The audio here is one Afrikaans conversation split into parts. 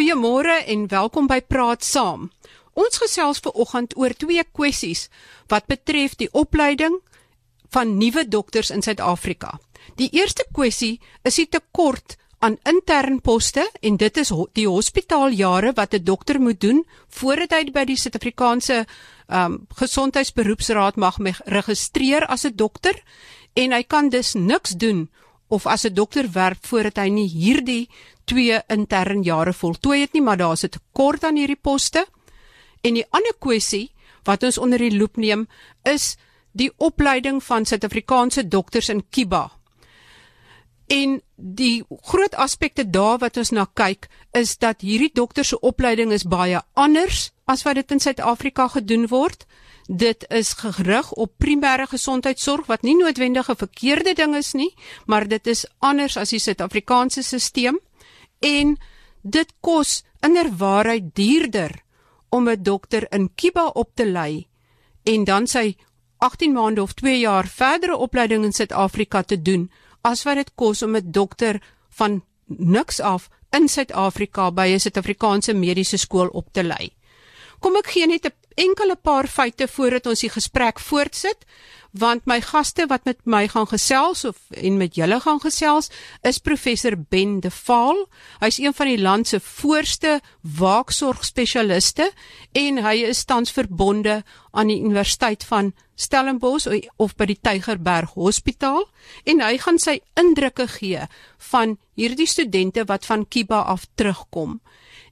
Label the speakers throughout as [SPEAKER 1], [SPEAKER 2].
[SPEAKER 1] Goeiemôre en welkom by Praat Saam. Ons gesels ver oggend oor twee kwessies wat betref die opleiding van nuwe dokters in Suid-Afrika. Die eerste kwessie is die tekort aan intern poste en dit is die hospitaaljare wat 'n dokter moet doen voordat hy by die Suid-Afrikaanse um, Gesondheidsberoepsraad mag registreer as 'n dokter en hy kan dus niks doen of as 'n dokter werk voordat hy nie hierdie twee intern jare voltooi het nie, maar daar's 'n tekort aan hierdie poste. En die ander kwessie wat ons onder die loep neem is die opleiding van Suid-Afrikaanse dokters in Kiba. En die groot aspekte daar wat ons na kyk is dat hierdie dokter se opleiding is baie anders as wat dit in Suid-Afrika gedoen word. Dit is gerig op primêre gesondheidsorg wat nie noodwendig 'n verkeerde ding is nie, maar dit is anders as die Suid-Afrikaanse stelsel en dit kos inderwaarheid duurder om 'n dokter in Kiba op te lei en dan sy 18 maande of 2 jaar verdere opleiding in Suid-Afrika te doen as wat dit kos om 'n dokter van niks af in Suid-Afrika by 'n Suid-Afrikaanse mediese skool op te lei. Kom ek gee net 'n enkele paar feite voordat ons die gesprek voortsit want my gaste wat met my gaan gesels of en met julle gaan gesels is professor Ben de Vaal. Hy's een van die land se voorste waaksorgspesialiste en hy is tans verbonde aan die Universiteit van Stellenbosch of by die Tygerberg Hospitaal en hy gaan sy indrukke gee van hierdie studente wat van Kiba af terugkom.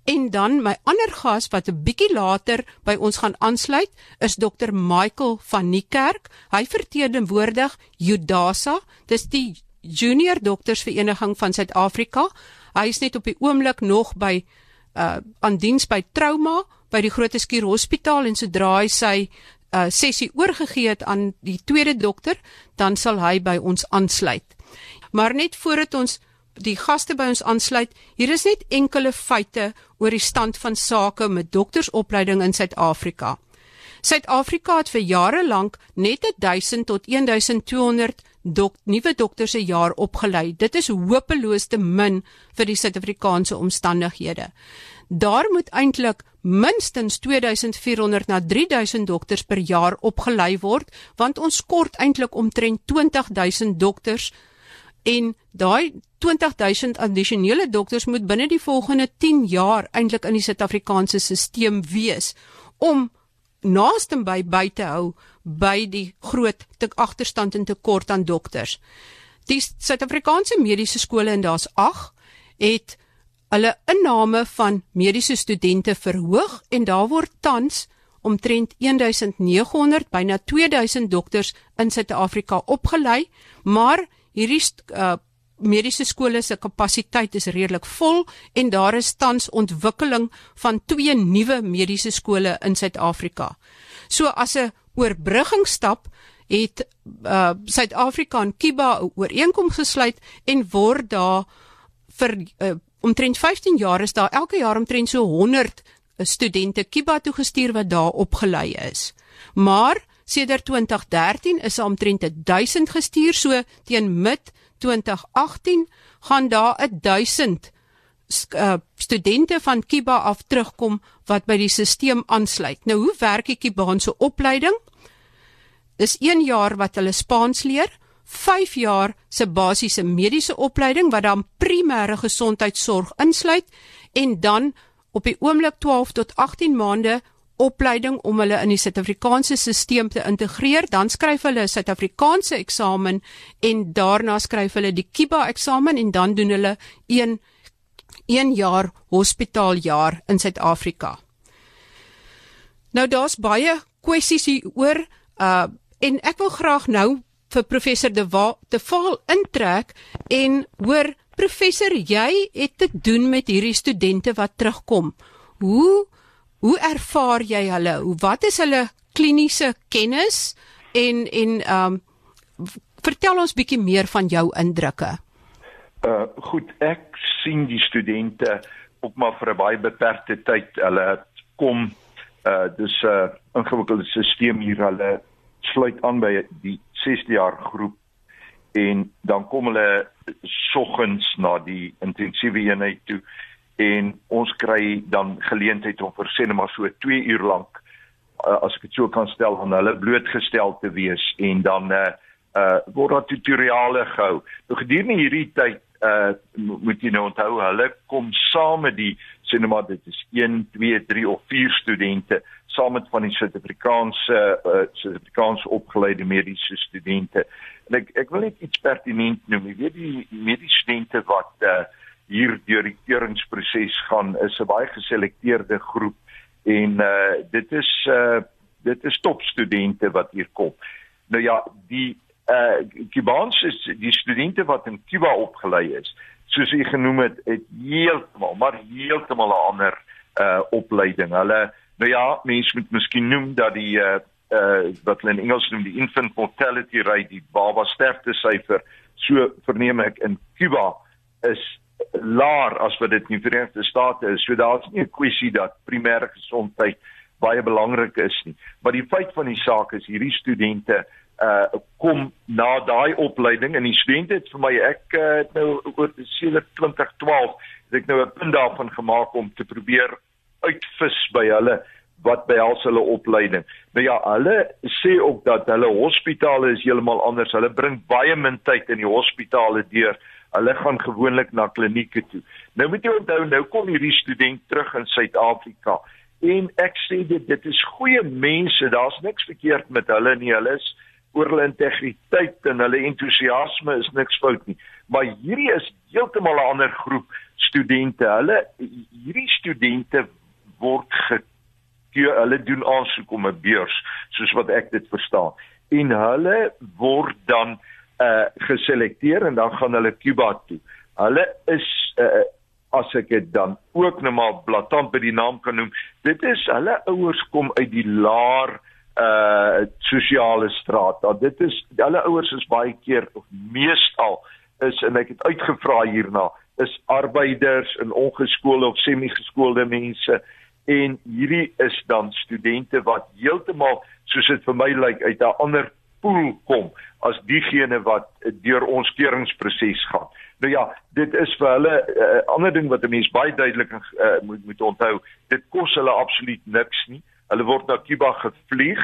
[SPEAKER 1] En dan my ander gas wat 'n bietjie later by ons gaan aansluit is Dr Michael van Niekerk. Hy verteenwoordig Judasa, dis die Junior Dokters Vereniging van Suid-Afrika. Hy is net op die oomblik nog by uh aan diens by Trauma by die Groot Skuur Hospitaal en sodra hy sy uh sessie oorgegee het aan die tweede dokter, dan sal hy by ons aansluit. Maar net voordat ons die gaste by ons aansluit, hier is net enkele feite oor die stand van sake met doktersopleiding in Suid-Afrika. Suid-Afrika het vir jare lank net 1000 tot 1200 dok nuwe dokters se jaar opgelei. Dit is hopeloos te min vir die Suid-Afrikaanse omstandighede. Daar moet eintlik minstens 2400 na 3000 dokters per jaar opgelei word, want ons kort eintlik omtrent 20000 dokters en daai 20000 addisionele dokters moet binne die volgende 10 jaar eintlik in die Suid-Afrikaanse stelsel wees om naaste by by te hou by die groot te agterstand en tekort aan dokters. Die Suid-Afrikaanse mediese skole en daar's 8 het hulle inname van mediese studente verhoog en daar word tans omtrent 1900 byna 2000 dokters in Suid-Afrika opgelei, maar hierdie uh, mediese skole se kapasiteit is redelik vol en daar is tans ontwikkeling van twee nuwe mediese skole in Suid-Afrika. So as 'n oorbruggingsstap het uh, Suid-Afrika en Kiba 'n ooreenkoms gesluit en word daar vir uh, omtrent 15 jaar is daar elke jaar omtrent so 100 studente Kiba toe gestuur wat daar opgelei is. Maar Sedert 2013 is omtrent 1000 gestuur so teen mid 2018 gaan daar 1000 uh, studente van Kiba af terugkom wat by die stelsel aansluit. Nou hoe werk die Kibaanse opleiding? Dis 1 jaar wat hulle Spaans leer, 5 jaar se basiese mediese opleiding wat dan primêre gesondheidsorg insluit en dan op die oomblik 12 tot 18 maande opleiding om hulle in die Suid-Afrikaanse stelsel te integreer, dan skryf hulle 'n Suid-Afrikaanse eksamen en daarna skryf hulle die KIBA eksamen en dan doen hulle 1 1 jaar hospitaaljaar in Suid-Afrika. Nou daar's baie kwessies hier oor uh en ek wil graag nou vir professor De Waal te val intrek en hoor professor jy het te doen met hierdie studente wat terugkom. Hoe Hoe ervaar jy hulle? Hoe wat is hulle kliniese kennis en en ehm um, vertel ons bietjie meer van jou indrukke.
[SPEAKER 2] Uh goed, ek sien die studente op maar vir 'n baie beperkte tyd. Hulle kom uh dis 'n uh, ingewikkelde stelsel hier. Hulle sluit aan by die 6de jaar groep en dan kom hulle soggens na die intensiewe eenheid toe en ons kry dan geleentheid om vir sinema so 2 uur lank uh, as ek dit so kan stel aan hulle blootgestel te wees en dan uh, uh word daar tutoriale gehou. Nou gedurende hierdie tyd uh moet jy nou onthou hulle kom saam met die sinema dit is 1 2 3 of 4 studente saam met van die Suid-Afrikaanse uh Suid-Afrikaanse opgeleide mediese studente. En ek ek wil net iets pertinent noem. Jy weet die mediese studente wat uh hier deur die keuringsproses gaan is 'n baie geselekteerde groep en uh dit is uh dit is topstudente wat hier kom. Nou ja, die uh Kubaanse die studente wat in Kuba opgelei is, soos jy genoem het, het heeltemal maar heeltemal 'n ander uh opleiding. Hulle nou ja, mense moet miskien noem dat die uh uh wat hulle in Engels noem die infant mortality rate, die baba sterfte syfer, so verneem ek in Kuba is laer as wat dit in die Verenigde State is. So daar's nie 'n kwessie dat primêre gesondheid baie belangrik is nie. Maar die feit van die saak is hierdie studente uh kom na daai opleiding en die studente het vir my ek uh, het nou oor sedert 2012 het ek nou 'n punt daarvan gemaak om te probeer uitvis by hulle wat behels hulle opleiding. Nou ja, hulle sê ook dat hulle hospitale is heeltemal anders. Hulle bring baie min tyd in die hospitale deur. Hulle gaan gewoonlik na klinieke toe. Nou moet jy onthou, nou kom hierdie student terug in Suid-Afrika. En ek sê dit dit is goeie mense. Daar's niks verkeerd met hulle nie. Hulle is oor hulle integriteit en hulle entoesiasme is niks fout nie. Maar hierdie is heeltemal 'n ander groep studente. Hulle hierdie studente word gekeur, hulle doen aansoek om 'n beurs, soos wat ek dit verstaan. En hulle word dan uh geselekteer en dan gaan hulle Cuba toe. Hulle is uh as ek dit dan ook net maar blaatant by die naam kan noem, dit is hulle ouers kom uit die laer uh sosiale straat. Dan dit is hulle ouers is baie keer of meestal is en ek het uitgevra hierna is arbeiders en ongeskoolde of semi-geskoolde mense en hierdie is dan studente wat heeltemal soos dit vir my lyk uit 'n ander pool kom as diegene wat deur ons keuringsproses gaan. Nou ja, dit is vir hulle 'n uh, eh, ander ding wat 'n mens baie duidelik uh, moet moet onthou. Dit kos hulle absoluut niks nie. Hulle word na Kuba gevlieg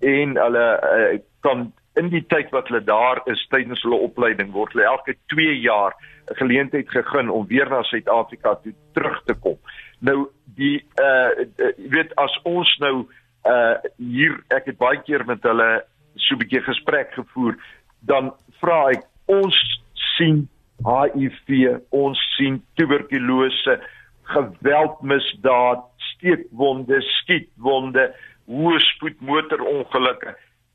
[SPEAKER 2] en hulle uh, kan in die tyd wat hulle daar is tydens hulle opleiding word hulle elke 2 jaar 'n geleentheid gegee om weer na Suid-Afrika toe terug te kom. Nou die uh jy weet as ons nou uh hier ek het baie keer met hulle so 'n bietjie gesprek gevoer, dan vra ek ons sien HIV, ons sien tuberkulose, geweldmisdaad, steekwonde, skietwonde, hoëspoed motorongelukke.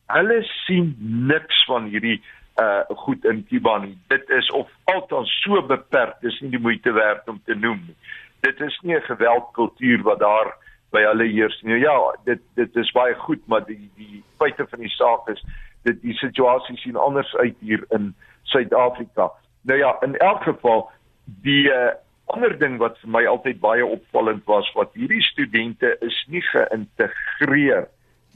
[SPEAKER 2] Hulle sien niks van hierdie uh goed in Kiba nie. Dit is of althans so beperk, dis nie die moeite werd om te noem nie. Dit is nie 'n geweldkultuur wat daar by hulle heers. Nou ja, dit dit is baie goed, maar die die feite van die saak is dit die situasie sien anders uit hier in Suid-Afrika. Nou ja, in elk geval die uh, ander ding wat vir my altyd baie opvallend was wat hierdie studente is nie geïntegreer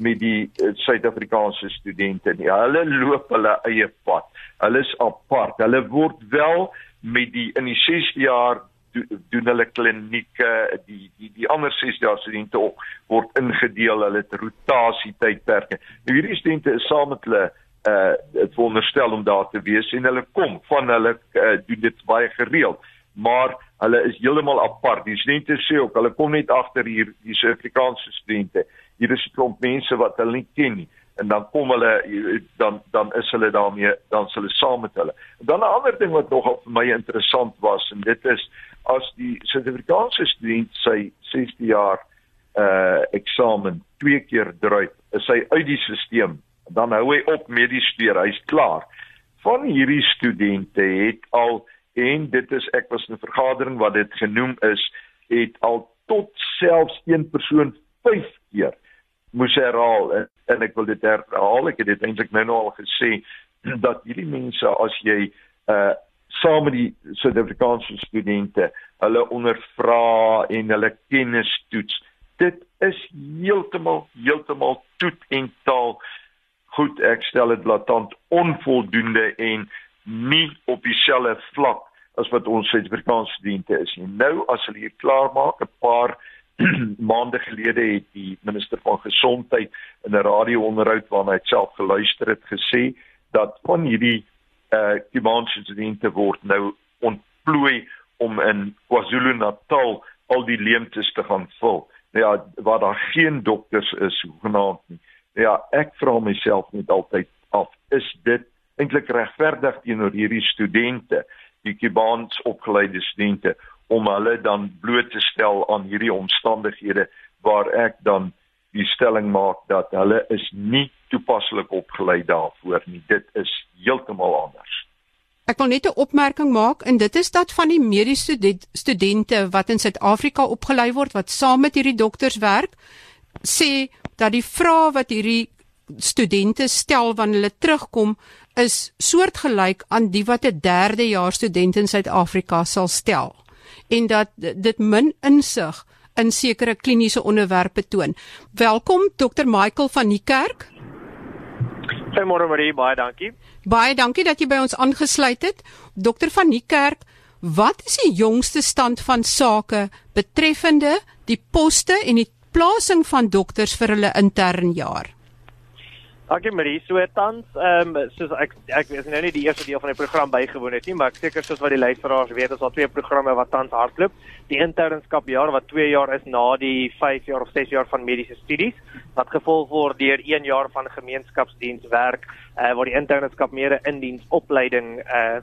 [SPEAKER 2] met die uh, Suid-Afrikaanse studente nie. Hulle loop hulle eie pad. Hulle is apart. Hulle word wel met die in die 6 jaar doen hulle klinieke die die die ander 6 jaar studente ook word ingedeel hulle het rotasie tydperke nou hierdie studente is saam met hulle uh dit veronderstel om daar te wees en hulle kom van hulle uh, doen dit baie gereeld maar hulle is heeltemal apart. Die studente sê ook hulle kom net agter hier die Suid-Afrikaanse studente. Hier is 'n klomp mense wat hulle nie ken nie en dan kom hulle dan dan is hulle daarmee dan s' hulle saam met hulle. En dan 'n ander ding wat nogal vir my interessant was en dit is as die Suid-Afrikaanse student sy 60 jaar uh eksamen twee keer druip, is hy uit die stelsel. Dan hou hy op met die studeer, hy's klaar. Van hierdie studente het al en dit is ek was in 'n vergadering wat dit genoem is, het al tot selfs een persoon 5 keer moes herhaal en, ek wil dit herhaal ek het dit eintlik nou al gesê dat hierdie mense as jy uh saam met die Suid-Afrikaanse studente hulle ondervra en hulle kennis toets. Dit is heeltemal heeltemal toet en taal goed ek stel dit blaatant onvoldoende en nie op dieselfde vlak as wat ons Suid-Afrikaanse studente is nie. Nou as hulle hier klaar maak, 'n paar maande gelede het die minister van gesondheid in 'n radio-onderhoud waarna hy self geluister het gesê dat van hierdie eh uh, studente word nou ontplooi om in KwaZulu-Natal al die leemtes te gaan vul. Nou ja, waar daar geen dokters is hoegenaamd nie. Nou ja, ek vra myself net altyd af, is dit eintlik regverdig teenoor hierdie studente, die Kubaans opgeleide studente om hulle dan bloot te stel aan hierdie omstandighede waar ek dan die stelling maak dat hulle is nie toepaslik opgelei daarvoor nie. Dit is heeltemal anders.
[SPEAKER 1] Ek wil net 'n opmerking maak en dit is dat van die mediese studente wat in Suid-Afrika opgelei word wat saam met hierdie dokters werk, sê dat die vrae wat hierdie studente stel wanneer hulle terugkom is soortgelyk aan die wat 'n derde jaar student in Suid-Afrika sal stel en dat dit min insig in sekere kliniese onderwerpe toon. Welkom Dr Michael van die Kerk.
[SPEAKER 3] Goeiemôre Marie, baie dankie.
[SPEAKER 1] Baie dankie dat jy by ons aangesluit het. Dokter van die kerk, wat is die jongste stand van sake betreffende die poste en die plasing van dokters vir hulle intern jaar?
[SPEAKER 3] Dankie Marie, so tans, ehm um, soos ek ek is nou nie die eerste deel van die program bygewoon het nie, maar ek seker soos wat die luisteraars weet, is daar twee programme wat tans hardloop. Die internskapjaar wat 2 jaar is na die 5 jaar of 6 jaar van mediese studies wat gevolg word deur 1 jaar van gemeenskapsdienswerk uh, waar die internskap meer 'n indiensopleiding uh,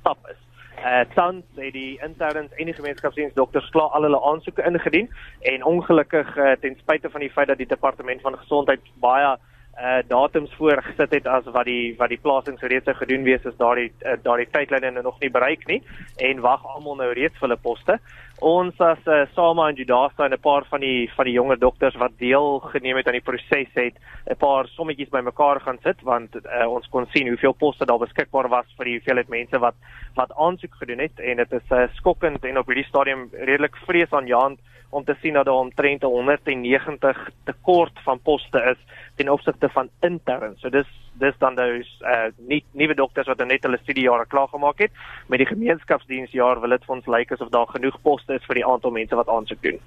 [SPEAKER 3] stap is. Uh tans het die interns en die gemeenskapsdiensdokters klaar al hulle aansoeke ingedien en ongelukkig uh, ten spyte van die feit dat die departement van gesondheid baie uh datums voorgesit het as wat die wat die plasings reeds sou gedoen wees is daardie uh, daardie tydlyne nog nie bereik nie en wag almal nou reeds vir hulle poste. Ons as uh, Sama en Judasta en 'n paar van die van die jonger dokters wat deel geneem het aan die proses het 'n paar sommetjies bymekaar gaan sit want uh, ons kon sien hoeveel poste daar beskikbaar was vir die hoeveelheid mense wat wat aansoek gedoen het en dit is uh, skokkend en op hierdie stadium redelik vreesaanjaend om te sien dat daar omtrent 190 tekort van poste is ten opsigte van intern. So dis dis dan dus uh nie nuwe dokters wat net hulle studiejare klaar gemaak het met die gemeenskapsdiensjaar wil dit vir ons lyk asof daar genoeg poste is vir die aantal mense wat aansoek doen.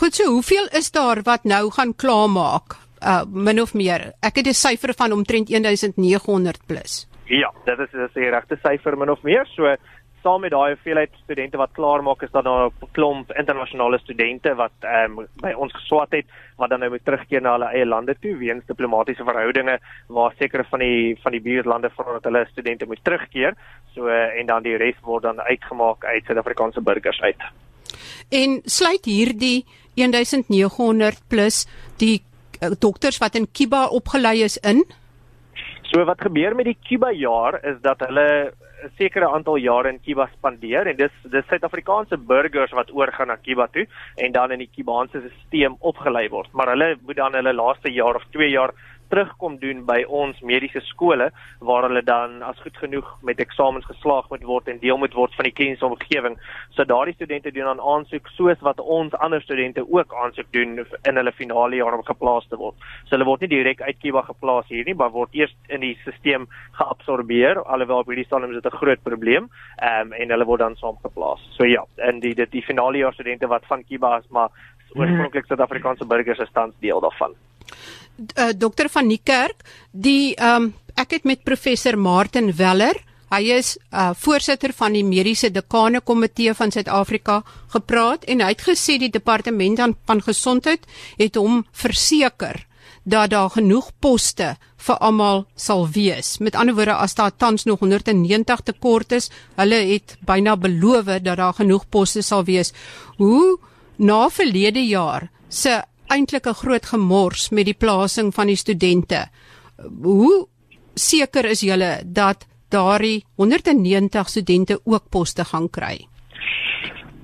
[SPEAKER 1] Goed so, hoeveel is daar wat nou gaan klaarmaak? Uh min of meer. Ek het 'n syfer van omtrent 1900 plus.
[SPEAKER 3] Ja, dit is 'n regte syfer min of meer. So saam met daai hoeveelheid studente wat klaar maak is daar nou 'n klomp internasionale studente wat ehm um, by ons geswat het wat dan nou moet terugkeer na hulle eie lande toe weens diplomatiese verhoudinge waar sekere van die van die buurlande vra dat hulle studente moet terugkeer. So uh, en dan die res word dan uitgemaak uit Suid-Afrikaanse burgers uit.
[SPEAKER 1] En sluit hierdie 1900 plus die uh, dokters wat in Kiba opgelei is in?
[SPEAKER 3] So wat gebeur met die Kiba jaar is dat hulle 'n sekere aantal jare in Kiba spandeer en dis dis Suid-Afrikaanse burgers wat oorgaan na Kiba toe en dan in die Kubaanse stelsel opgelei word. Maar hulle moet dan hulle laaste jaar of 2 jaar terugkom doen by ons mediese skole waar hulle dan as goed genoeg met eksamens geslaag moet word en deel moet word van die kliniese omgewing. So daardie studente doen dan aansoek soos wat ons ander studente ook aansoek doen in hulle finale jaar om geplaas te word. So hulle word nie direk uit Kiba geplaas hier nie, maar word eers in die stelsel geabsorbeer alhoewel op hierdie stadium is dit 'n groot probleem. Ehm um, en hulle word dan saam geplaas. So ja, en die die, die finale jaar studente wat van Kiba is maar oorspronklik Suid-Afrikaanse burgers is tans deel daarvan
[SPEAKER 1] uh, dokter van die kerk, die ehm um, ek het met professor Martin Weller, hy is uh, voorsitter van die mediese dekane komitee van Suid-Afrika gepraat en hy het gesê die departement van gesondheid het hom verseker dat daar genoeg poste vir almal sal wees. Met ander woorde, as daar tans nog 190 tekort is, hulle het byna beloof dat daar genoeg poste sal wees. Hoe na verlede jaar se eintlik 'n groot gemors met die plasing van die studente. Hoe seker is julle dat daardie 190 studente ook poste gaan kry?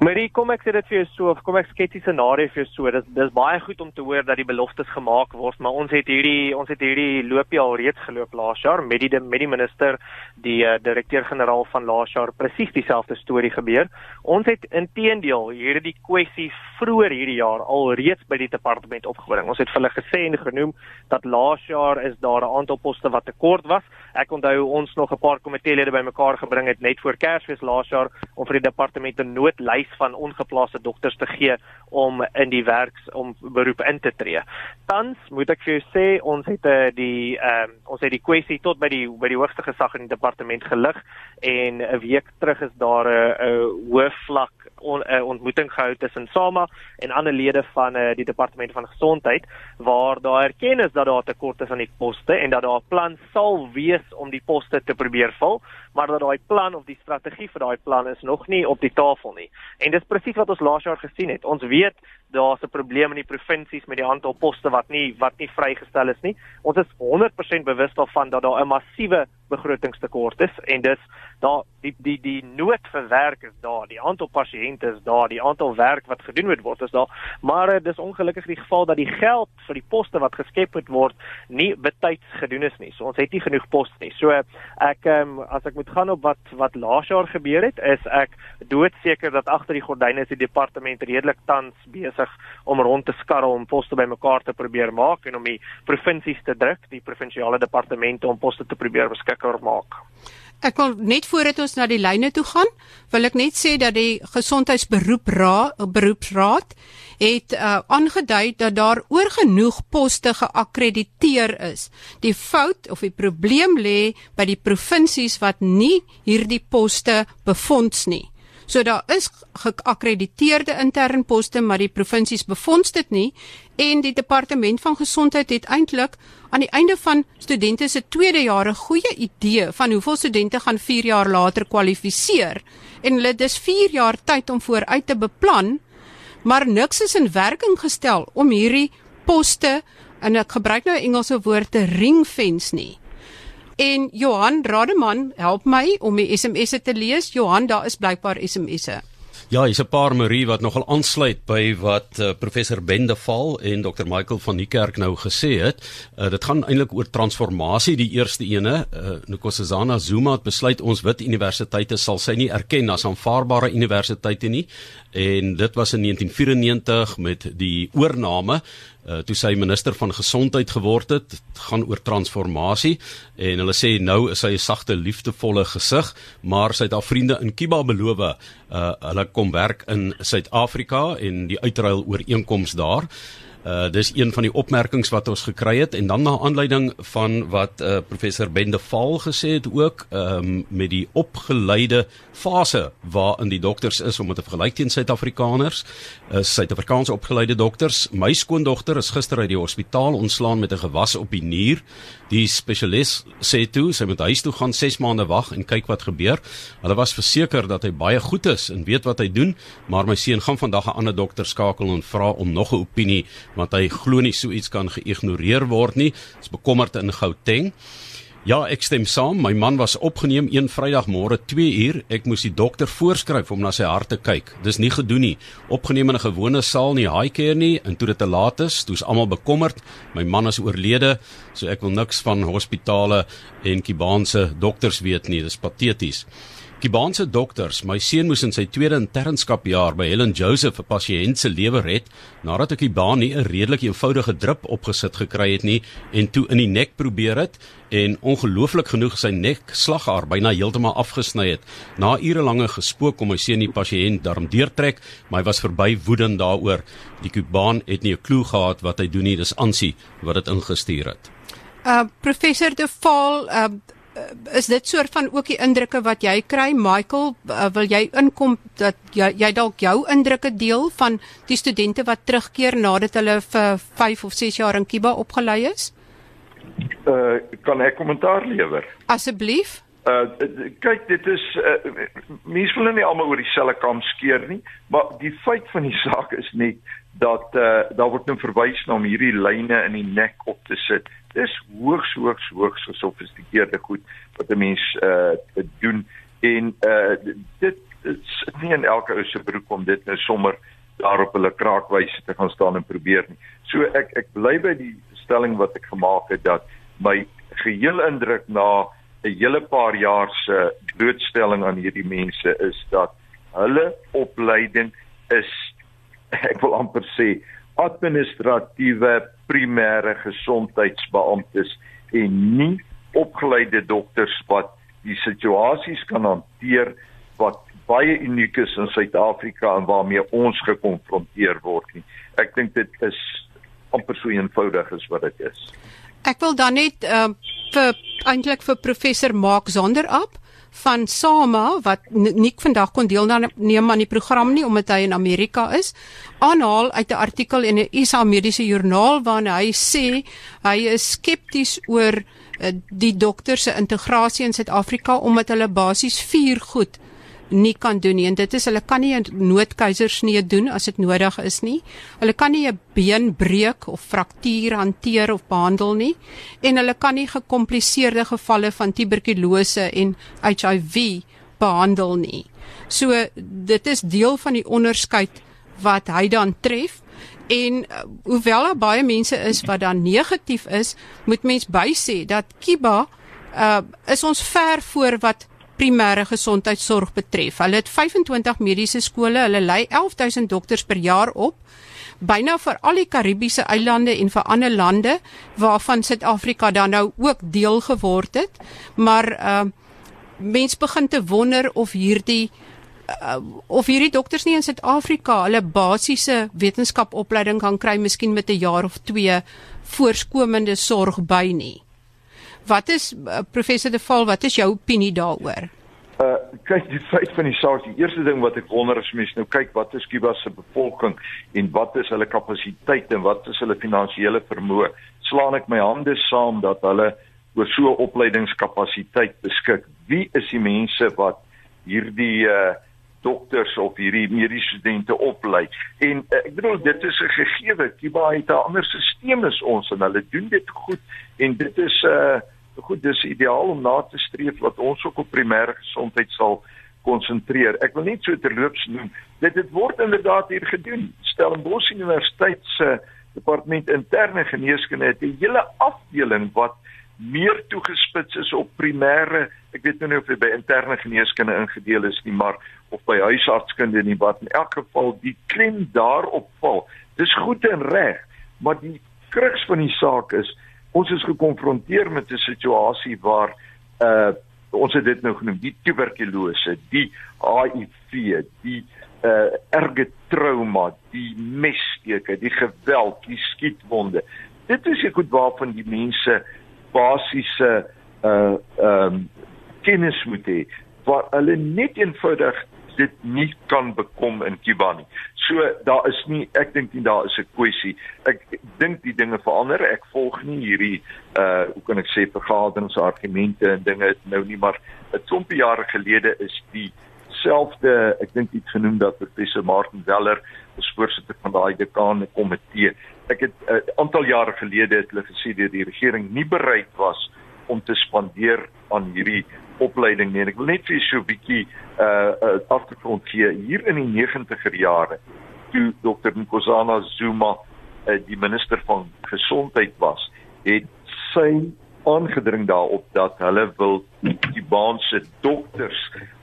[SPEAKER 3] Marie, kom ek sê dit vir jou so of kom ek skets 'n scenario vir jou so. Dis dis baie goed om te hoor dat die beloftes gemaak word, maar ons het hierdie ons het hierdie loopie al reeds geloop laas jaar met die met die minister, die uh, direkteur-generaal van laas jaar presies dieselfde storie gebeur. Ons het intedeel hierdie kwessie vroeër hierdie jaar al reeds by die departement opgebring. Ons het vir hulle gesê en genoem dat laas jaar is daar 'n aantal poste wat tekort was. Ek onthou ons nog 'n paar komiteelede bymekaar gebring het net voor Kersfees laas jaar om vir die departement 'n noodlys van ongeplaaste dokters te gee om in die werks om beroep in te tree. Tans moet ek vir jou sê ons het uh, die ehm um, ons het die kwessie tot by die by die hoogste gesag in die departement gelig en 'n week terug is daar 'n uh, hoë vlak on, uh, ontmoeting gehou tussen SAMA en ander lede van uh, die departement van gesondheid waar daar erken is dat daar tekort is aan die poste en dat daar 'n plan sal wees om die poste te probeer vul maar dat daai plan of die strategie vir daai plan is nog nie op die tafel nie. En dis presies wat ons laas jaar gesien het. Ons weet daar's 'n probleem in die provinsies met die aantal poste wat nie wat nie vrygestel is nie. Ons is 100% bewus daarvan dat daar 'n massiewe begrotingstekort is en dis daar die die die nood vir werk is daar, die aantal pasiënte is daar, die aantal werk wat gedoen moet word is daar, maar uh, dis ongelukkig die geval dat die geld vir die poste wat geskep moet word nie betyds gedoen is nie. So ons het nie genoeg poste nie. So ek um, as ek moet gaan op wat wat laas jaar gebeur het, is ek doodseker dat agter die gordyne is die departement redelik tans besig om rond te skarrel om poste bymekaar te probeer maak en om die provinsies te druk, die provinsiale departemente om poste te probeer beskikbaar maak.
[SPEAKER 1] Ek wil net voordat ons na die lyne toe gaan, wil ek net sê dat die gesondheidsberoep raad beroepsraad het uh, aangedui dat daar oorgenoeg poste geakkrediteer is. Die fout of die probleem lê by die provinsies wat nie hierdie poste befonds nie. So daar is geakkrediteerde intern poste, maar die provinsies befonds dit nie en die departement van gesondheid het eintlik aan die einde van studente se tweede jaar 'n goeie idee van hoeveel studente gaan 4 jaar later kwalifiseer en hulle dis 4 jaar tyd om vooruit te beplan, maar niks is in werking gestel om hierdie poste en ek gebruik nou Engelse woord te ringfence nie. En Johan Rademan help my om die SMS'e te lees. Johan, daar is blykbaar SMS'e.
[SPEAKER 4] Ja, hier's 'n paar Marie wat nogal aansluit by wat uh, professor Bendeval en Dr Michael van die kerk nou gesê het. Uh, dit gaan eintlik oor transformasie die eerste ene. Uh, Nkosazana Zuma het besluit ons wit universiteite sal sy nie erken as aanvaarbare universiteite nie en dit was in 1994 met die oorname uh, toe sy minister van gesondheid geword het, het gaan oor transformasie en hulle sê nou is sy 'n sagte liefdevolle gesig maar sy het haar vriende in Kiba beloof uh, hulle kom werk in Suid-Afrika en die uitruil ooreenkoms daar Uh dis een van die opmerkings wat ons gekry het en dan na aanleiding van wat uh professor Bende Val gesê het ook ehm um, met die opgeleide fase waarin die dokters is om dit te vergelyk teen Suid-Afrikaners. Uh Suid-Afrikaanse opgeleide dokters. My skoondogter is gister uit die hospitaal ontslaan met 'n gewas op die nier. Die spesialis sê toe sy moet huis toe gaan 6 maande wag en kyk wat gebeur. Hulle was verseker dat hy baie goed is en weet wat hy doen, maar my seun gaan vandag 'n ander dokter skakel en vra om nog 'n opinie want hy glo nie so iets kan geïgnoreer word nie. Is bekommerd in Gauteng. Ja, ek stem saam. My man was opgeneem een Vrydagmôre 2 uur. Ek moes die dokter voorskryf om na sy hart te kyk. Dis nie gedoen nie. Opgeneem in 'n gewone saal nie, high care nie en toe dit te laat is, toe's almal bekommerd. My man is oorlede, so ek wil niks van hospitale en Kibaanse dokters weet nie. Dis pateties. Kibaanse dokters, my seun moes in sy tweede internskapjaar by Helen Joseph 'n pasiënt se lewe red nadat ek die baan nie 'n redelik eenvoudige drip opgesit gekry het nie en toe in die nek probeer het en ongelooflik genoeg sy nek slagaar byna heeltemal afgesny het. Na ure lange gespook om my seun die pasiënt daarom deurtrek, maar hy was verby woedend daaroor. Die Kubaan het nie 'n klou gehad wat hy doen nie, dis Ansie wat dit ingestuur het.
[SPEAKER 1] Uh professor De Val, uh uh, is dit soort van ook die indrukke wat jy kry? Michael uh, wil jy inkom dat jy, jy dalk jou indrukke deel van die studente wat terugkeer nadat hulle vir 5 of 6 jaar in Kiba opgelei is?
[SPEAKER 2] Uh, kan ek kommentaar lewer?
[SPEAKER 1] Asseblief.
[SPEAKER 2] Uh kyk dit is uh, mense wil nie almal oor dieselfde kam skeer nie maar die feit van die saak is net dat uh, daar word nou verwys na om hierdie lyne in die nek op te sit dis hoogs hoogs hoogs gesofistikeerde goed wat 'n mens uh doen en uh dit is nie in elke ou se broek om dit nou sommer daarop hulle kraakwyse te gaan staan en probeer nie. So ek ek bly by die stelling wat ek gemaak het dat my geheel indruk na 'n hele paar jaar se blootstelling aan hierdie mense is dat hulle opleiding is ek wil amper sê administratiewe primêre gesondheidsbeamptes en nie opgeleide dokters wat die situasies kan hanteer wat baie uniek is in Suid-Afrika en waarmee ons gekonfronteer word nie. Ek dink dit is amper so eenvoudig as wat dit is.
[SPEAKER 1] Ek wil dan net uh, vir eintlik vir professor Mark Zonderap van SAMA wat Nik vandag kon deelneem aan die program nie omdat hy in Amerika is aanhaal uit 'n artikel in 'n ISA mediese joernaal waarin hy sê hy is skepties oor uh, die dokter se integrasie in Suid-Afrika omdat hulle basies vier goed nie kan doen nie en dit is hulle kan nie 'n noodkeisersnee doen as dit nodig is nie. Hulle kan nie 'n been breek of fraktuur hanteer of behandel nie en hulle kan nie gekompliseerde gevalle van tuberkulose en HIV behandel nie. So dit is deel van die onderskeid wat hy dan tref en uh, hoewel daar baie mense is wat dan negatief is, moet mens bysê dat Kiba uh is ons ver voor wat primêre gesondheidsorg betref. Hulle het 25 mediese skole, hulle lei 11000 dokters per jaar op byna vir al die Karibiese eilande en vir ander lande waarvan Suid-Afrika dan nou ook deel geword het. Maar uh mens begin te wonder of hierdie uh, of hierdie dokters nie in Suid-Afrika hulle basiese wetenskapopleiding kan kry miskien met 'n jaar of 2 voorskomende sorg by nie. Wat is uh, professor De Val, wat is jou opinie daaroor?
[SPEAKER 2] Uh kyk die feit van die saak, die eerste ding wat ek wonder is mense nou kyk wat is Kuba se bevolking en wat is hulle kapasiteit en wat is hulle finansiële vermoë? Slaan ek my hande saam dat hulle oor so 'n opleidingskapasiteit beskik. Wie is die mense wat hierdie uh dokters of hierdie mediese studente oplei. En uh, ek bedoel dit is 'n gegewe. Kuba het 'n ander stelsel as ons en hulle doen dit goed en dit is 'n uh, goed dis ideaal om na te streef wat ons ook op primêre gesondheid sal konsentreer. Ek wil net so terloops noem, dit dit word inderdaad hier gedoen. Stellenbosch Universiteit se departement interne geneeskunde het 'n hele afdeling wat meer toegespits is op primêre, ek weet nou nie of dit by interne geneeskunde ingedeel is nie, maar of by huisartskunde nie wat in elk geval die klem daarop val. Dis goed en reg, maar die kruks van die saak is ons is gekonfronteer met 'n situasie waar uh ons het dit nou genoem, die tuberkulose, die HIV, die uh erge trauma, die messteke, die geweld, die skietwonde. Dit is ek goed waarvan die mense basiese uh ehm um, kennis moet hê waar hulle net eenvoudig dit nie kan bekom in Kuba nie. So daar is nie ek dink nie daar is 'n kwessie. Ek dink die dinge verander. Ek volg nie hierdie uh hoe kan ek sê vergaderings argumente en dinge nou nie maar 'n klompie jare gelede is die selfde ek dink iets genoem dat professor Martin Weller as voorsitter van daai dekane komitee ek het 'n uh, aantal jare gelede het hulle gesê dat die regering nie bereid was om te spandeer aan hierdie opleiding nie. Ek wil net vir so 'n bietjie uh, uh agtergrond gee. Hier in die 90er jare toe Dr. Nkosana Zuma uh, die minister van gesondheid was, het sy aangedring daarop dat hulle wil die baanse dokters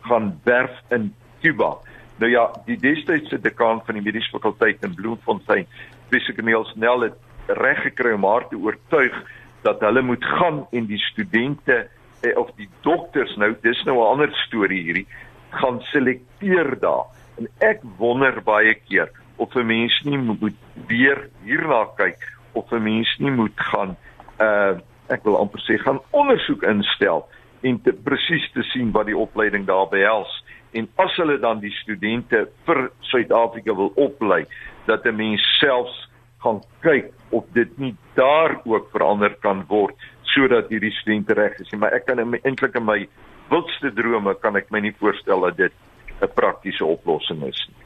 [SPEAKER 2] gaan werf in Cuba. Nou ja, die destydse dekaan van die mediese fakulteit in Bloemfontein, Professor Niels Nel het reg gekry om haar te oortuig dat hulle moet gaan en die studente eh, of die dokters nou dis nou 'n ander storie hierdie gaan selekteer daar. En ek wonder baie keer of 'n mens nie moet weer hierna kyk of 'n mens nie moet gaan uh ek wil amper sê gaan ondersoek instel en te presies te sien wat die opleiding daar behels. En as hulle dan die studente vir Suid-Afrika wil oplei dat 'n mens selfs gaan kyk of dit nie daar ook verander kan word sodat hierdie studente reg is nie maar ek kan eintlik in my wildste drome kan ek my nie voorstel dat dit 'n praktiese oplossing is nie.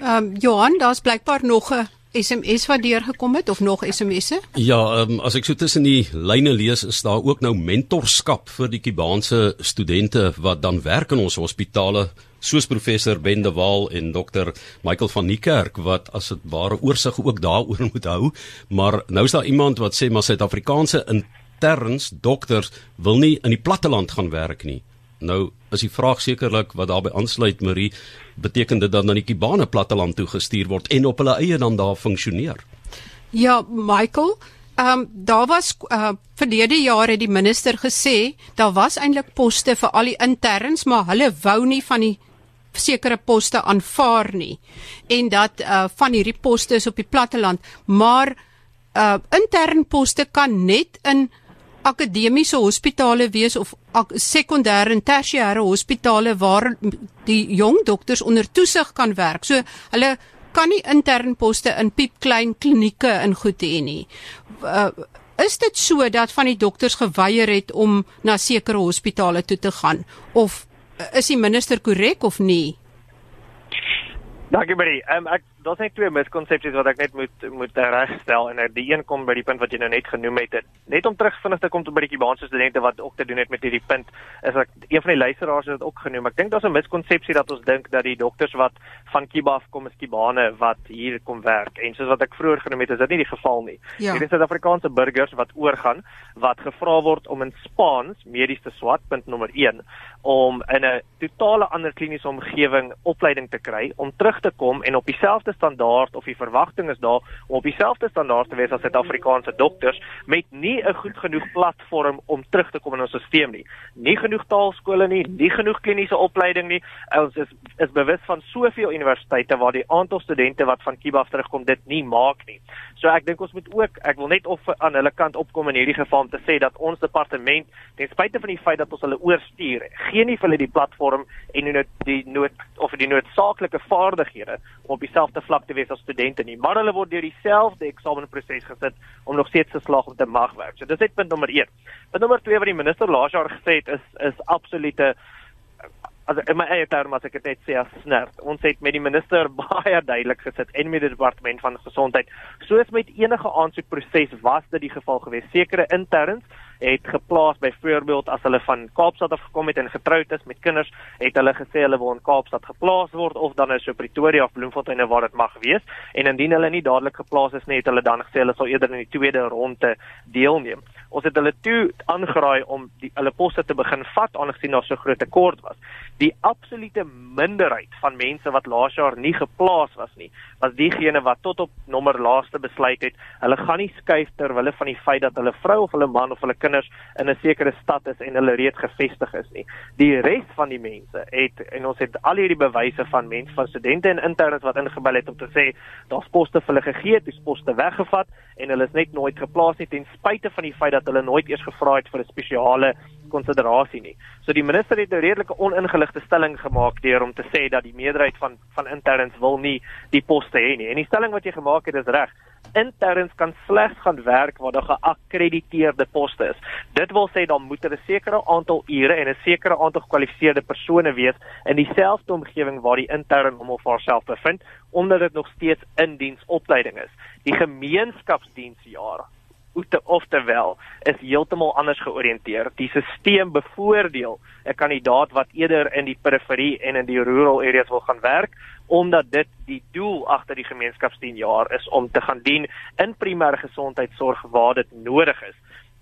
[SPEAKER 1] Ehm um, Johan, daar's blykbaar nog 'n SMS wat deurgekom het of nog SMS'e?
[SPEAKER 4] Ja, um, as ek so tussen die lyne lees, is daar ook nou mentorskap vir die Kubaanse studente wat dan werk in ons hospitale soos professor Ben de Waal en dokter Michael van Niekerk wat as dit ware oorsig ook daaroor moet hou, maar nou is daar iemand wat sê maar Suid-Afrikaanse interns dokters wil nie in die platteland gaan werk nie. Nou is die vraag sekerlik wat daarbey aansluit Marie, beteken dit dan dat die Kubane platteland toe gestuur word en op hulle eie dan daar funksioneer?
[SPEAKER 1] Ja, Michael, ehm um, daar was uh, verlede jaar het die minister gesê daar was eintlik poste vir al die interns, maar hulle wou nie van die sekere poste aanvaar nie. En dat uh van hierdie poste is op die platteland, maar uh intern poste kan net in akademiese hospitale wees of sekondêre en tersiêre hospitale waar die jong dokters onder toesig kan werk. So hulle kan nie intern poste in piepklein klinieke in goed hê nie. Uh, is dit so dat van die dokters geweier het om na sekere hospitale toe te gaan of is die minister korrek of nie?
[SPEAKER 3] Dankie baie. Ehm um, ek daar's net twee miskonsepsies wat ek net moet moet regstel en die een kom by die punt wat jy nou net genoem het. Net om terug vinnig te kom tot by die Kubaanse studente wat ook te doen het met hierdie punt, is ek een van die luisteraars het dit ook genoem. Ek dink daar's 'n miskonsepsie dat ons dink dat die dokters wat van Kuba af kom is Kubane wat hier kom werk. En soos wat ek vroeër genoem het, is dit nie die geval nie. Ja. Hier is Suid-Afrikaanse burgers wat oorgaan wat gevra word om in Spaans medies te swat punt nommer 1 om in 'n totale ander kliniese omgewing opleiding te kry om terug te kom en op dieselfde standaard of die verwagting is daar om op dieselfde standaard te wees as Suid-Afrikaanse dokters met nie 'n goed genoeg platform om terug te kom in ons stelsel nie. Nie genoeg taalskole nie, nie genoeg kliniese opleiding nie. Ons is is bewus van soveel universiteite waar die aantal studente wat van Kiba af terugkom dit nie maak nie. So ek dink ons moet ook ek wil net of aan hulle kant opkom in hierdie geval om te sê dat ons departement ten spyte van die feit dat ons hulle oorstuur gee nie vir hulle die platform en die nood, die nood of die noodsaaklike vaardighede om op dieselfde vlak te wees as studente nie, maar hulle word deur dieselfde eksamenproses gesit om nog steeds te slaag om te mag werk. So dis net punt nommer 1. Punt nommer 2 wat die minister laas jaar gesê het is is absolute as in my eie terme as ek dit net sê as snert. Ons het met die minister baie duidelik gesit en met die departement van gesondheid. Soos met enige aansoekproses was dit die geval geweest. Sekere interns het geplaas byvoorbeeld as hulle van Kaapstad af gekom het en getroud is met kinders, het hulle gesê hulle wil in Kaapstad geplaas word of dan is so Pretoria of Bloemfontein waar dit mag wees. En indien hulle nie dadelik geplaas is nie, het hulle dan gesê hulle sal eerder in die tweede ronde deelneem. Ons het hulle toe aangeraai om die hulle poste te begin vat aangesien daar so groot tekort was. Die absolute minderheid van mense wat laas jaar nie geplaas was nie, was diegene wat tot op nommer laaste besluit het, hulle gaan nie skuif ter wille van die feit dat hulle vrou of hulle man of hulle kinders in 'n sekere stad is en hulle reeds gevestig is nie. Die res van die mense het en ons het al hierdie bewyse van mense van studente en interns wat ingebel het om te sê daar's poste vir hulle gegee, dis poste weggevat en hulle is net nooit geplaas nie ten spyte van die feit dat hulle nooit eers gevra het vir 'n spesiale konsiderasie nie. So die minister het 'n redelike oningeligte stelling gemaak deur om te sê dat die meerderheid van van interns wil nie die poste hê nie. En die stelling wat jy gemaak het is reg. Interns kan slegs gaan werk waar daar geakkrediteerde poste is. Dit wil sê dan moet 'n sekere aantal ure en 'n sekere aantal gekwalifiseerde persone wees in dieselfde omgewing waar die intern hom of haarself bevind omdat dit nog steeds in diensopleiding is. Die gemeenskapsdiensjaar oftewel is heeltemal anders georiënteer. Die stelsel bevoordeel 'n kandidaat wat eerder in die periferie en in die rural areas wil gaan werk omdat dit die doel agter die gemeenskapsdienjaar is om te gaan dien in primêre gesondheidsorg waar dit nodig is.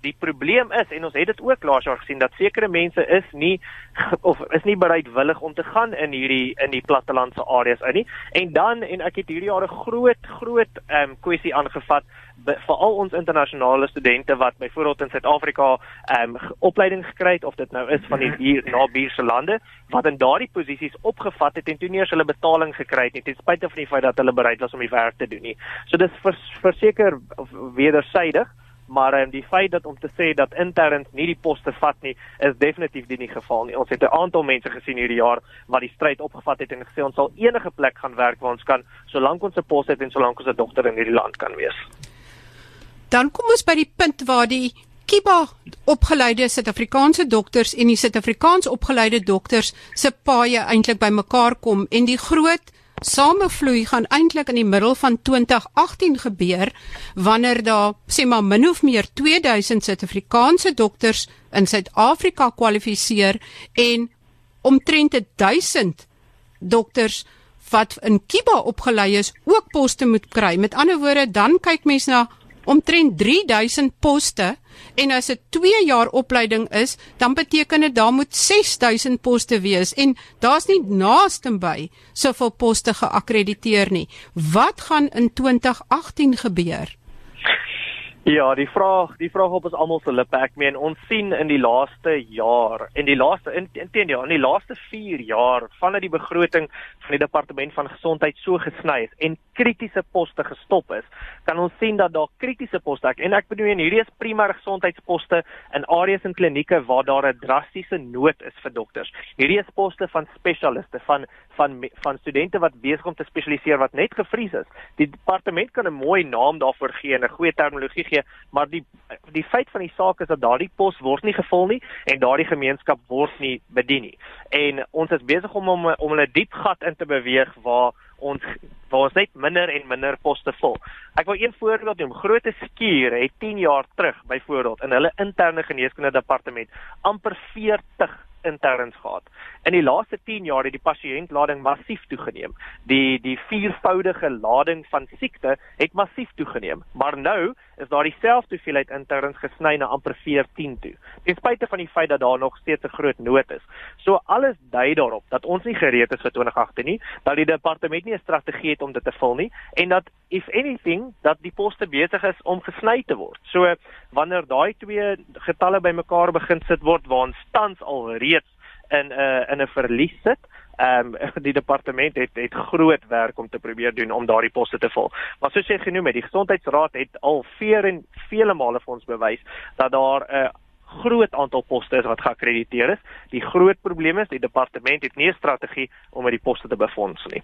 [SPEAKER 3] Die probleem is en ons het dit ook laas jaar gesien dat sekere mense is nie of is nie bereidwillig om te gaan in hierdie in die plattelandse areas uit nie. En dan en ek het hierdie jaar 'n groot groot ehm um, kwessie aangevat veral ons internasionale studente wat byvoorbeeld in Suid-Afrika ehm um, opleiding gekry het of dit nou is van die hier nabuurse lande wat in daardie posisies opgevat het en toe nie eens hulle betaling gekry het nie ten spyte van die feit dat hulle bereid was om die werk te doen nie. So dis verseker wedersydig maar um, die feit dat om te sê dat interns nie die poste vat nie is definitief nie die geval nie. Ons het 'n aantal mense gesien hierdie jaar wat die stryd opgevat het en gesê ons sal enige plek gaan werk waar ons kan solank ons 'n pos het en solank ons 'n dokter in hierdie land kan wees.
[SPEAKER 1] Dan kom ons by die punt waar die Kiba opgeleide Suid-Afrikaanse dokters en die Suid-Afrikaans opgeleide dokters se paaie eintlik bymekaar kom en die groot samevloei gaan eintlik in die middel van 2018 gebeur wanneer daar sê maar min of meer 2000 Suid-Afrikaanse dokters in Suid-Afrika kwalifiseer en omtrent 1000 dokters wat in Kiba opgelei is ook poste moet kry. Met ander woorde, dan kyk mens na omtrent 3000 poste en as dit 2 jaar opleiding is, dan beteken dit daar moet 6000 poste wees en daar's nie naaste by soveel poste geakkrediteer nie. Wat gaan in 2018 gebeur?
[SPEAKER 3] Ja, die vraag, die vraag op ons almal se lippe. Ek meen ons sien in die laaste jaar en die laaste intendeel in die laaste 4 jaar vanaf die begroting van die departement van gesondheid so gesny is en kritiese poste gestop is, kan ons sien dat daar kritiese poste en ek bedoel hierdie is primêre gesondheidsposte in areas en klinieke waar daar 'n drastiese nood is vir dokters. Hierdie is poste van spesialiste, van van van studente wat besig om te spesialiseer wat net gevries is. Die departement kan 'n mooi naam daarvoor gee en 'n goeie terminologie gee, maar die die feit van die saak is dat daardie pos word nie gevul nie en daardie gemeenskap word nie bedien nie. En ons is besig om om om 'n diep gat in te beweeg waar ons waar ons net minder en minder poste vul. Ek wil een voorbeeld noem. Groote Skuur het 10 jaar terug byvoorbeeld in hulle interne geneeskunde departement amper 40 interns gehad. In die laaste 10 jaar het die pasiëntlading massief toegeneem. Die die viervoudige lading van siekte het massief toegeneem. Maar nou is daar dieselfde hoeveelheid interns gesny na amper 14 toe. Ten spyte van die feit dat daar nog steeds 'n groot nood is. So alles dui daarop dat ons nie gereed is vir 2018 nie, dat die departement nie 'n strategie het om dit te vul nie en dat if anything dat die poste besig is om gesny te word. So wanneer daai twee getalle bymekaar begin sit word waar ons tans al reeds in 'n uh, in 'n verlies sit. Ehm um, die departement het het groot werk om te probeer doen om daardie poste te vul. Maar soos jy genoem het, die gesondheidsraad het al veer en vele male vir ons bewys dat daar 'n uh, groot aantal poste is wat geakkrediteer is. Die groot probleem is die departement het nie 'n strategie om met die poste te befonds nie.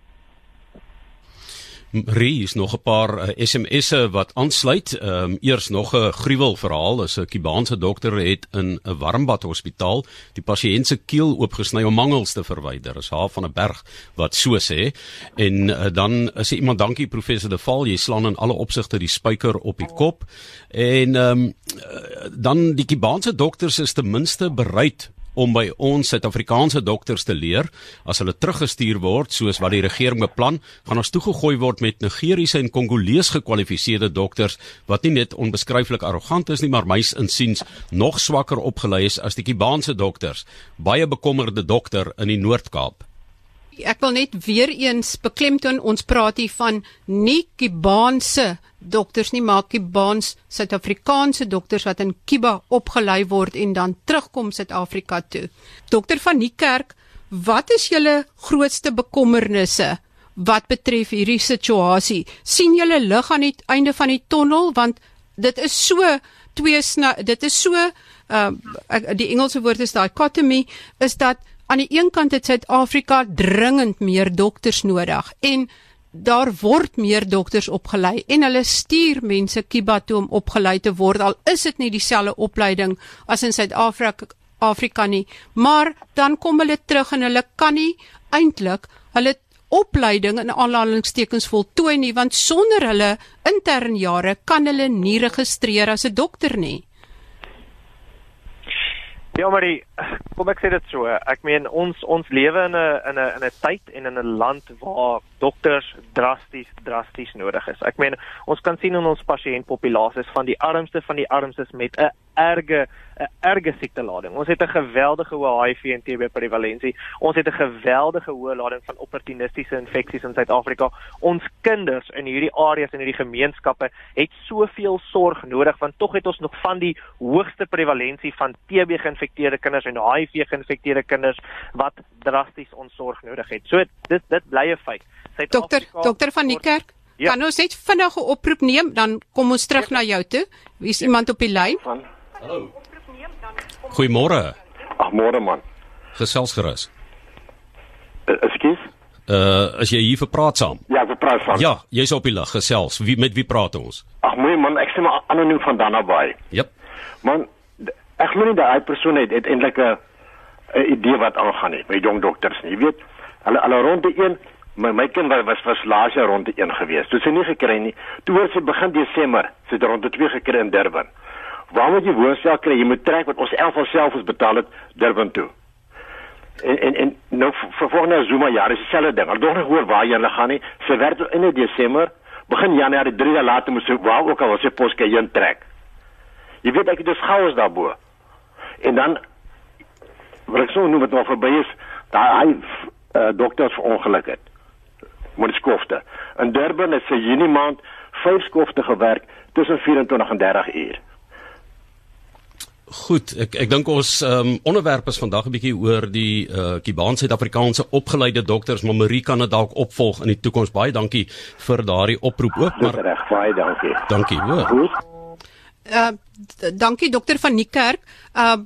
[SPEAKER 4] Rie is nog 'n paar uh, eh, SMS'e wat aansluit. Ehm um, eers nog 'n gruwel verhaal. 'n Kubaanse dokter het in 'n warmbad hospitaal die pasiënt se keel oopgesny om mangels te verwyder. Is haar van 'n berg wat so sê. En uh, dan sê iemand dankie professor De Val, jy slaan in alle opsigte die spyker op die kop. En ehm um, dan die Kubaanse dokters is ten minste bereid om by ons Suid-Afrikaanse dokters te leer. As hulle teruggestuur word soos wat die regering beplan, gaan ons toegegooi word met Nigeriese en Kongolees gekwalifiseerde dokters wat nie net onbeskryflik arrogant is nie, maar mys insiens nog swakker opgelei is as die Kubaanse dokters. Baie bekommerde dokter in die Noord-Kaap.
[SPEAKER 1] Ek wil net weer eens beklemtoon ons praat hier van nie Kubaanse dokters nie maar Kubaans Suid-Afrikaanse dokters wat in Kuba opgelei word en dan terugkom Suid-Afrika toe. Dokter van die kerk, wat is julle grootste bekommernisse wat betref hierdie situasie? sien julle lig aan die einde van die tonnel want dit is so twee dit is so uh, die Engelse woord is dichotomy is dat aan die een kant het Suid-Afrika dringend meer dokters nodig en daar word meer dokters opgelei en hulle stuur mense Kiba toe om opgelei te word al is dit nie dieselfde opleiding as in Suid-Afrika Afrika nie. Maar dan kom hulle terug en hulle kan nie eintlik hulle opleiding in aanhalingstekens voltooi nie want sonder hulle intern jare kan hulle nie registreer as 'n dokter nie
[SPEAKER 3] Ja, maar die, kom ek sê dit so, ek meen ons ons lewe in 'n in 'n in 'n tyd en in 'n land waar dokters drasties drasties nodig is. Ek meen ons kan sien in ons pasiëntpopulasies van die armste van die armstes met 'n erge 'n erge siektelading. Ons het 'n geweldige hoë HIV en TB prevalensie. Ons het 'n geweldige hoë lading van opportunistiese infeksies in Suid-Afrika. Ons kinders in hierdie areas en hierdie gemeenskappe het soveel sorg nodig want tog het ons nog van die hoogste prevalensie van TB geïnfekteerde kinders en HIV geïnfekteerde kinders wat drasties ons sorg nodig het. So dit dit bly 'n feit.
[SPEAKER 1] Dokter Dokter van die kerk Ja. Kan ons net vinnige oproep neem dan kom ons terug ja. na jou toe. Wie is ja. iemand op die lyn? Van
[SPEAKER 4] Hallo. Goeiemôre.
[SPEAKER 5] Ag môre man.
[SPEAKER 4] Gesels gerus.
[SPEAKER 5] Uh, Ekskuus.
[SPEAKER 4] Uh as jy hier vir praat saam.
[SPEAKER 5] Ja, vir praat saam.
[SPEAKER 4] Ja, jy's op die lig gesels. Wie met wie praat ons?
[SPEAKER 5] Ag mooi man, ek sê maar anoniem van Danabaai.
[SPEAKER 4] Jep.
[SPEAKER 5] Man, ek glo nie daai persoon het, het eintlik 'n 'n idee wat aangaan nie by jong dokters nie. Jy weet, hulle hulle rond die een My my kind was was, was laas jaar rond 1 gewees. Toe sy nie gekry nie. Toe hoor sy begin Desember, sy het rond 2 gekry in Durban. Waar moet jy woonstel kry? Jy moet trek wat ons 11 alself ons betaal het Durban toe. En en en nou vir volgende Zuma jaar is dieselfde ding. Al dog nie hoor waar jy hulle gaan nie. Sy tot in Desember, begin Januarie 3 dae later moet sy waar ook al sy poske heen trek. Jy weet ek het dus chaos daarbo. En dan wat ek so noem wat nog verby is, daai uh, dokters verongeluk het. Met skofte. In Durban het sy Junie maand 5 skofte gewerk tussen 24 en 30 uur.
[SPEAKER 4] Goed, ek ek dink ons um, onderwerp is vandag 'n bietjie oor die uh Kibaan Suid-Afrikaanse opgeleide dokters, maar Marie kan dit dalk opvolg in die toekoms. Baie dankie vir daardie oproep ook, maar
[SPEAKER 5] reg, baie dankie.
[SPEAKER 4] Dankie, hoor.
[SPEAKER 5] Goed.
[SPEAKER 1] Uh dankie dokter van Niekerk. Uh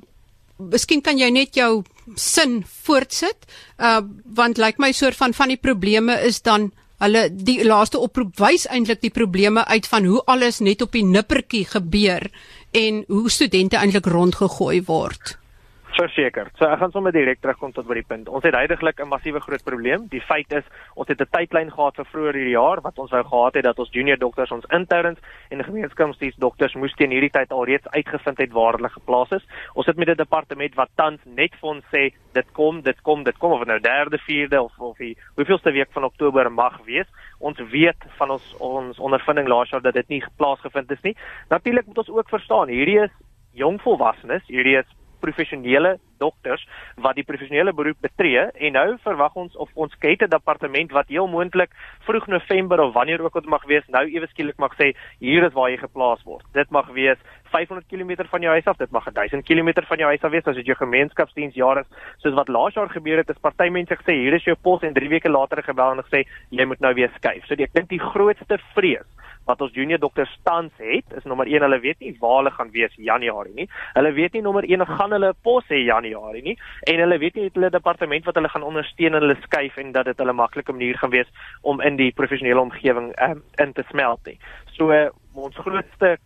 [SPEAKER 1] Miskien kan jy net jou sin voortsit. Uh want lyk like my soort van van die probleme is dan hulle die laaste oproep wys eintlik die probleme uit van hoe alles net op die nippertjie gebeur en hoe studente eintlik rondgegooi word.
[SPEAKER 3] Verseker. So ek gaan sommer direk terugkom tot by die punt. Ons het heidaglik 'n massiewe groot probleem. Die feit is ons het 'n tydlyn gehad vir vroeër hierdie jaar wat ons wou gehad het dat ons junior dokters, ons interns en gemeenskapsdiens dokters moes teen hierdie tyd alreeds uitgevind het waar hulle geplaas is. Ons sit met 'n departement wat tans net vir ons sê dit kom, dit kom, dit kom of nou derde, vierde of of die hoeveelste week van Oktober mag wees. Ons weet van ons ons ondervinding laas jaar dat dit nie plaasgevind is nie. Natuurlik moet ons ook verstaan, hierdie is jong volwassenes, hierdie is professionele dokters wat die professionele beroep betree en nou verwag ons of ons 'n departement wat heel moontlik vroeg November of wanneer ook al mag wees nou ewe skielik mag sê hier is waar jy geplaas word. Dit mag wees 500 km van jou huis af, dit mag 1000 km van jou huis af wees as dit jou gemeenskapsdiens jaar is. Soos wat laas jaar gebeur het, is party mense gesê hier is jou pos en 3 weke later gebel en gesê jy moet nou weer skuif. So ek dink die grootste vrees wat ons junior dokters tans het, is nommer 1, hulle weet nie waar hulle gaan wees Januarie nie. Hulle weet nie nommer 1 gaan hulle pos hê Januarie nie en hulle weet nie het hulle departement wat hulle gaan ondersteun en hulle skuif en dat dit hulle maklike manier gaan wees om in die professionele omgewing um, in te smelt nie. So uh, ons grootste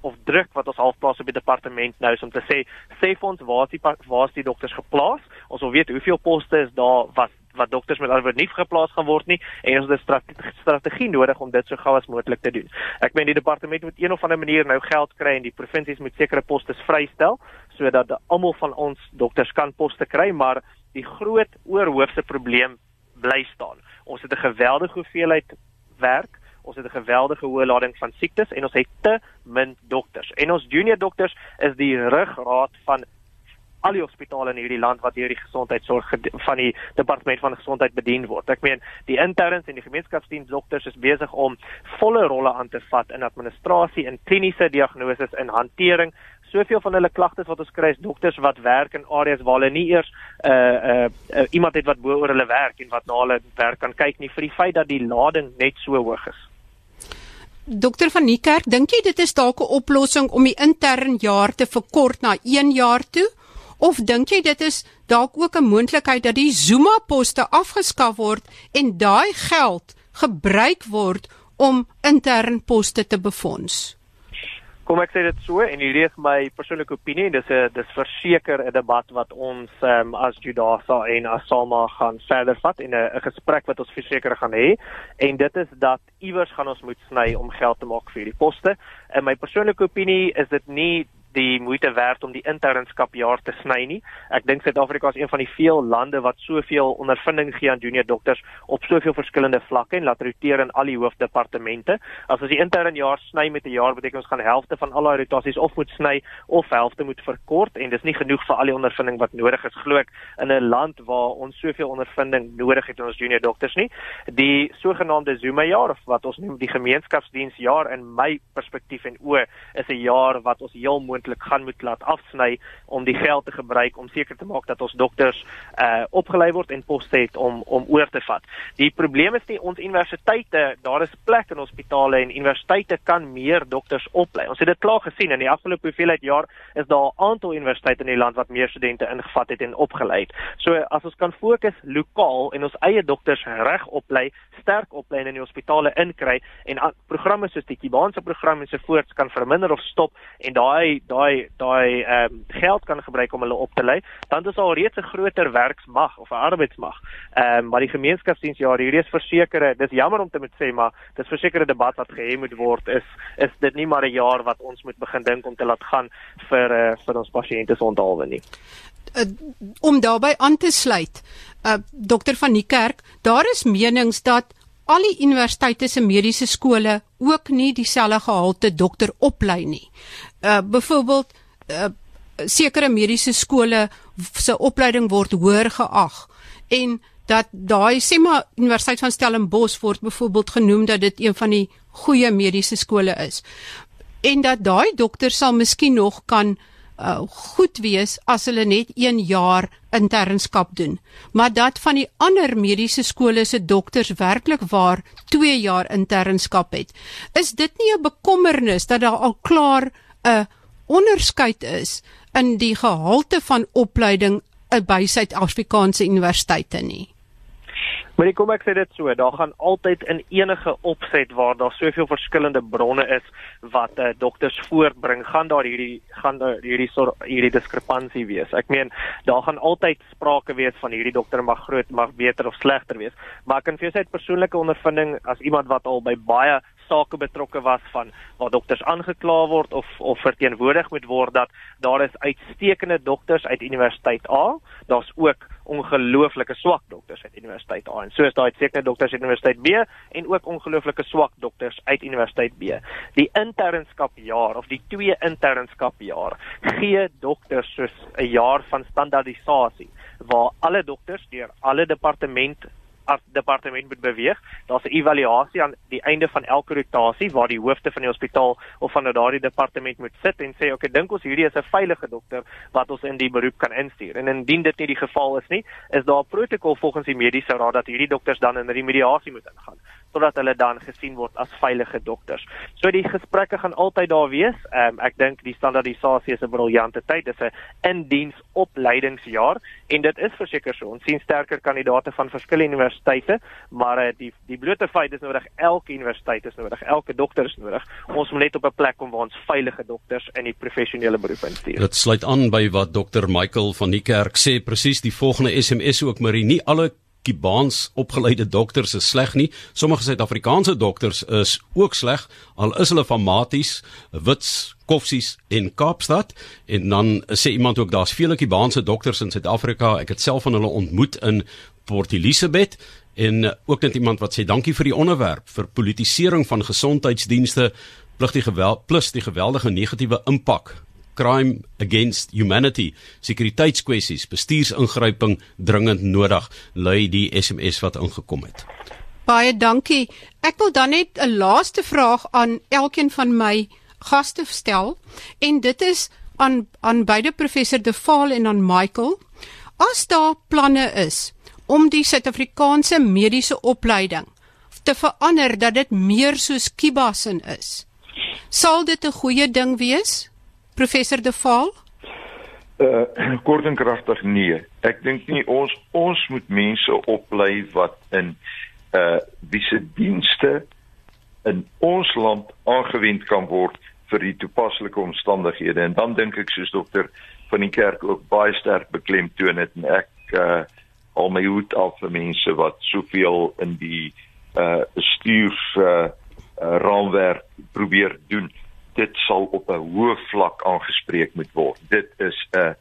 [SPEAKER 3] of druk wat ons halfplaas op die departement nou is om te sê sê vir ons waar is die waar is die dokters geplaas? Ons wil weet hoeveel poste is daar wat wat dokters met alweer nie geplaas gaan word nie en ons het 'n strategie, strategie nodig om dit so gou as moontlik te doen. Ek meen die departement moet een of ander manier nou geld kry en die provinsies moet sekere poste vrystel sodat almal van ons dokters kan poste kry, maar die groot oorhoofse probleem bly staan. Ons het 'n geweldige hoeveelheid werk Ons het 'n geweldige hoë lading van siektes en ons het te min dokters. En ons junior dokters is die ruggraat van al die hospitale in hierdie land wat deur die gesondheidsorg van die departement van gesondheid bedien word. Ek meen, die interns en die gemeenskapsdiens dokters is besig om volle rolle aan te vat in administrasie, in kliniese diagnose en hantering. Soveel van hulle klagtes wat ons kry is dokters wat werk in areas waar hulle nie eers 'n uh, uh, uh, iemand het wat bo oor hulle werk en wat na hulle werk kan kyk nie vir die feit dat die lading net so hoog is.
[SPEAKER 1] Dokter van Niekerk, dink jy dit is dalk 'n oplossing om die intern jaar te verkort na 1 jaar toe? Of dink jy dit is dalk ook 'n moontlikheid dat die Zuma poste afgeskaf word en daai geld gebruik word om intern poste te befonds?
[SPEAKER 3] Kom ek sê dit so en hierdie is my persoonlike opinie en dis 'n dis verseker 'n debat wat ons um, as Judasa en as Salma gaan verder vat en 'n gesprek wat ons verseker gaan hê en dit is dat iewers gaan ons moet sny om geld te maak vir hierdie poste. In my persoonlike opinie is dit nie die moeite werd om die internskapjaar te sny nie. Ek dink Suid-Afrika is een van die veel lande wat soveel ondervinding gee aan junior dokters op soveel verskillende vlakke en laat roteer in al die hoofdepartemente. As ons die internjaar sny met 'n jaar beteken ons gaan helfte van al daai rotasies of moet sny of helfte moet verkort en dis nie genoeg vir al die ondervinding wat nodig is glo ek in 'n land waar ons soveel ondervinding nodig het in ons junior dokters nie. Die sogenaamde Zuma jaar of wat ons noem die gemeenskapsdiensjaar in my perspektief en o is 'n jaar wat ons heel moontlik gaan moet laat afsny om die geld te gebruik om seker te maak dat ons dokters uh opgelei word en poste het om om oor te vat. Die probleem is nie ons universiteite, daar is plek in hospitale en universiteite kan meer dokters oplei. Ons het dit klaar gesien in die afgelope hoeveelheid jaar is daar 'n aantal universiteite in die land wat meer studente ingevat het en opgelei het. So as ons kan fokus lokaal en ons eie dokters reg oplei, sterk oplei in die hospitale inkry en programme soos die Kibaanse program en so voorts kan verminder of stop en daai daai daai ehm um, geld kan gebruik om hulle op te lei, dan is al reeds 'n groter werksmag of 'n arbeidsmag. Ehm um, maar die gemeenskapsdiens ja, hierdie is versekerde, dis jammer om te moet sê, maar dis versekerde debat wat gehê moet word is is dit nie maar 'n jaar wat ons moet begin dink om te laat gaan vir uh, vir ons pasiënte se onthaalwe nie.
[SPEAKER 1] Uh, om daarbey aan te sluit, uh, dokter van die kerk, daar is menings dat al die universiteite se mediese skole ook nie dieselfde gehalte dokter oplei nie. Uh byvoorbeeld uh sekere mediese skole se opleiding word hoër geag en dat daai sê maar Universiteit van Stellenbosch word byvoorbeeld genoem dat dit een van die goeie mediese skole is. En dat daai dokter sal miskien nog kan uh, goed wees as hulle net 1 jaar internskap doen. Maar dat van die ander mediese skole se dokters werklik waar 2 jaar internskap het. Is dit nie 'n bekommernis dat daar al klaar 'n onderskeid is in die gehalte van opleiding by Suid-Afrikaanse universiteite nie?
[SPEAKER 3] Maar kom ek sê dit so, daar gaan altyd in enige opset waar daar soveel verskillende bronne is wat uh, dokters voortbring, gaan daar hierdie gaan daar hierdie soort hierdie diskrepansie wees. Ek meen, daar gaan altyd sprake wees van hierdie dokter mag groot mag beter of slegter wees. Maar ek kan vir jou sê uit persoonlike ondervinding as iemand wat al by baie sake betrokke was van waar dokters aangekla word of of verteenwoordig moet word dat daar is uitstekende dokters uit universiteit A, daar's ook ongelooflike swak dokters uit Universiteit A en soos daai sekere dokters uit Universiteit B en ook ongelooflike swak dokters uit Universiteit B. Die internskapjaar of die twee internskapjaar gee dokters soos 'n jaar van standaardisasie waar alle dokters deur alle departemente as departement moet beweeg. Daar's 'n evaluasie aan die einde van elke rotasie waar die hoofde van die hospitaal of van daardie departement moet sit en sê, "Oké, okay, dink ons hierdie is 'n veilige dokter wat ons in die beroep kan instuur." En indien dit nie die geval is nie, is daar 'n protokol volgens die mediese raad dat hierdie dokters dan in remediasie moet ingaan sodat hulle dan gesien word as veilige dokters. So die gesprekke gaan altyd daar wees. Um, ek dink die standaardisasie is 'n briljante tyd. Dit is 'n indiens opleidingsjaar en dit is verseker so. Ons sien sterker kandidaate van verskillende universiteite, maar uh, die die blote feit is nodig elke universiteit is nodig, elke dokter is nodig. Ons moet net op 'n plek kom waar ons veilige dokters in die professionele beroep instuur.
[SPEAKER 4] Dit sluit aan by wat dokter Michael van die kerk sê presies die volgende SMS ook Marie, nie alle Kubaans opgeleide dokters is sleg nie. Sommige Suid-Afrikaanse dokters is ook sleg al is hulle van Maties, Wits, Koffsies in Kaapstad en dan sê iemand ook daar's vele Kubaanse dokters in Suid-Afrika. Ek het self van hulle ontmoet in Port Elizabeth en ook net iemand wat sê dankie vir die onderwerp vir politisering van gesondheidsdienste plus die geweld plus die geweldige negatiewe impak crime against humanity, sekuriteitskwessies, bestuursingryping dringend nodig, lui die SMS wat ingekom het.
[SPEAKER 1] Baie dankie. Ek wil dan net 'n laaste vraag aan elkeen van my gaste stel en dit is aan aan beide professor De Vaal en aan Michael. As daar planne is om die Suid-Afrikaanse mediese opleiding te verander dat dit meer soos Kibasin is, sal dit 'n goeie ding wees? Professor De Vaal?
[SPEAKER 2] Uh kort en kragtig nee. Ek dink nie ons ons moet mense oplei wat in uh wiese dienste in ons land aangewend kan word vir die toepaslike omstandighede en dan dink ek soos dokter van die kerk ook baie sterk beklemtoon het en ek uh al my hoed af vir mense wat soveel in die uh bestuurs uh, uh raamwerk probeer doen dit sal op 'n hoë vlak aangespreek moet word. Dit is 'n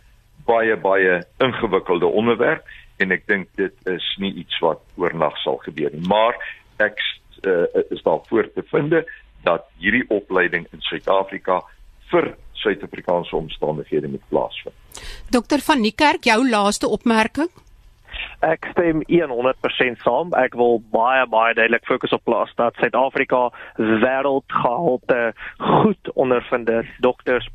[SPEAKER 2] baie baie ingewikkelde onderwerp en ek dink dit is nie iets wat oornag sal gebeur nie. Maar ek uh, is daar voor te vind dat hierdie opleiding in Suid-Afrika vir Suid-Afrikaanse omstandighede moet plaasvind.
[SPEAKER 1] Dokter van Niekerk, jou laaste opmerking?
[SPEAKER 3] Ek stem 100% saam. Ek wil baie baie duidelik fokus op plaas dat Suid-Afrika wêreldgehalte goed ondervinde dokters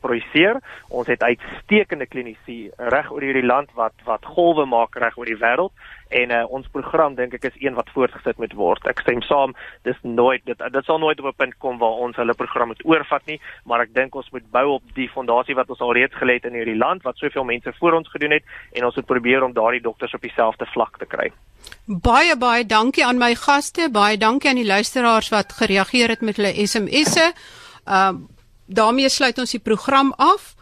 [SPEAKER 3] produseer. Ons het uitstekende kliniese reg oor hierdie land wat wat golwe maak reg oor die wêreld en uh, ons program dink ek is een wat voortgesit moet word. Ek stem saam, dis nooit dit dit sal nooit op 'n punt kom waar ons hulle program moet oorvat nie, maar ek dink ons moet bou op die fondasie wat ons al reeds gelê het in hierdie land wat soveel mense voor ons gedoen het en ons moet probeer om daardie dokters op dieselfde vlak te kry.
[SPEAKER 1] Baie baie dankie aan my gaste, baie dankie aan die luisteraars wat gereageer het met hulle SMS'e. Uh daarmee sluit ons die program af.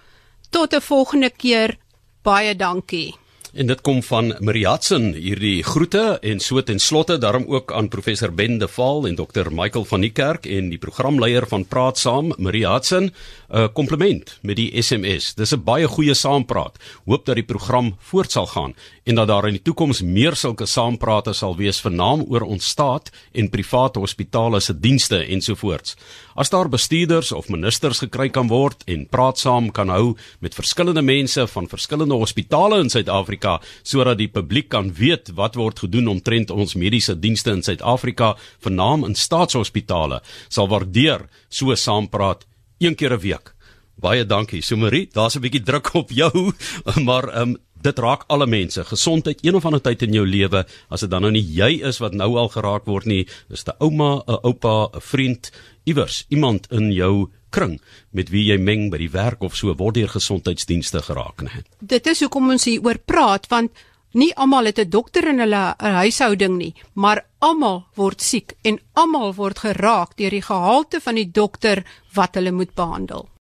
[SPEAKER 1] Tot 'n volgende keer. Baie dankie.
[SPEAKER 4] En dit kom van Mariatsen hierdie groete en so ten slotte daarom ook aan professor Ben de Val en dokter Michael van die Kerk en die programleier van Praat Saam Mariatsen uh, kompliment met die SMS. Dis 'n baie goeie saampraat. Hoop dat die program voort sal gaan en dat daar in die toekoms meer sulke saamprate sal wees vernaam oor ons staat en private hospitale se dienste ensovoorts. As daar bestuurders of ministers gekry kan word en praat saam kan hou met verskillende mense van verskillende hospitale in Suid-Afrika sodat die publiek kan weet wat word gedoen omtrent ons mediese dienste in Suid-Afrika, vernaam in staatshospitale, sal waardeer so saampraat een keer 'n week. Baie dankie, Sumarie. Daar's 'n bietjie druk op jou, maar ehm um, dit raak alle mense. Gesondheid een of ander tyd in jou lewe, as dit dan nou nie jy is wat nou al geraak word nie, is 'n ouma, 'n oupa, 'n vriend, iewers iemand in jou kring met wie jy meng by die werk of so word deur gesondheidsdienste geraak, né?
[SPEAKER 1] Dit is hoekom ons hier oor praat want nie almal het 'n dokter in hulle huishouding nie, maar almal word siek en almal word geraak deur die gehalte van die dokter wat hulle moet behandel.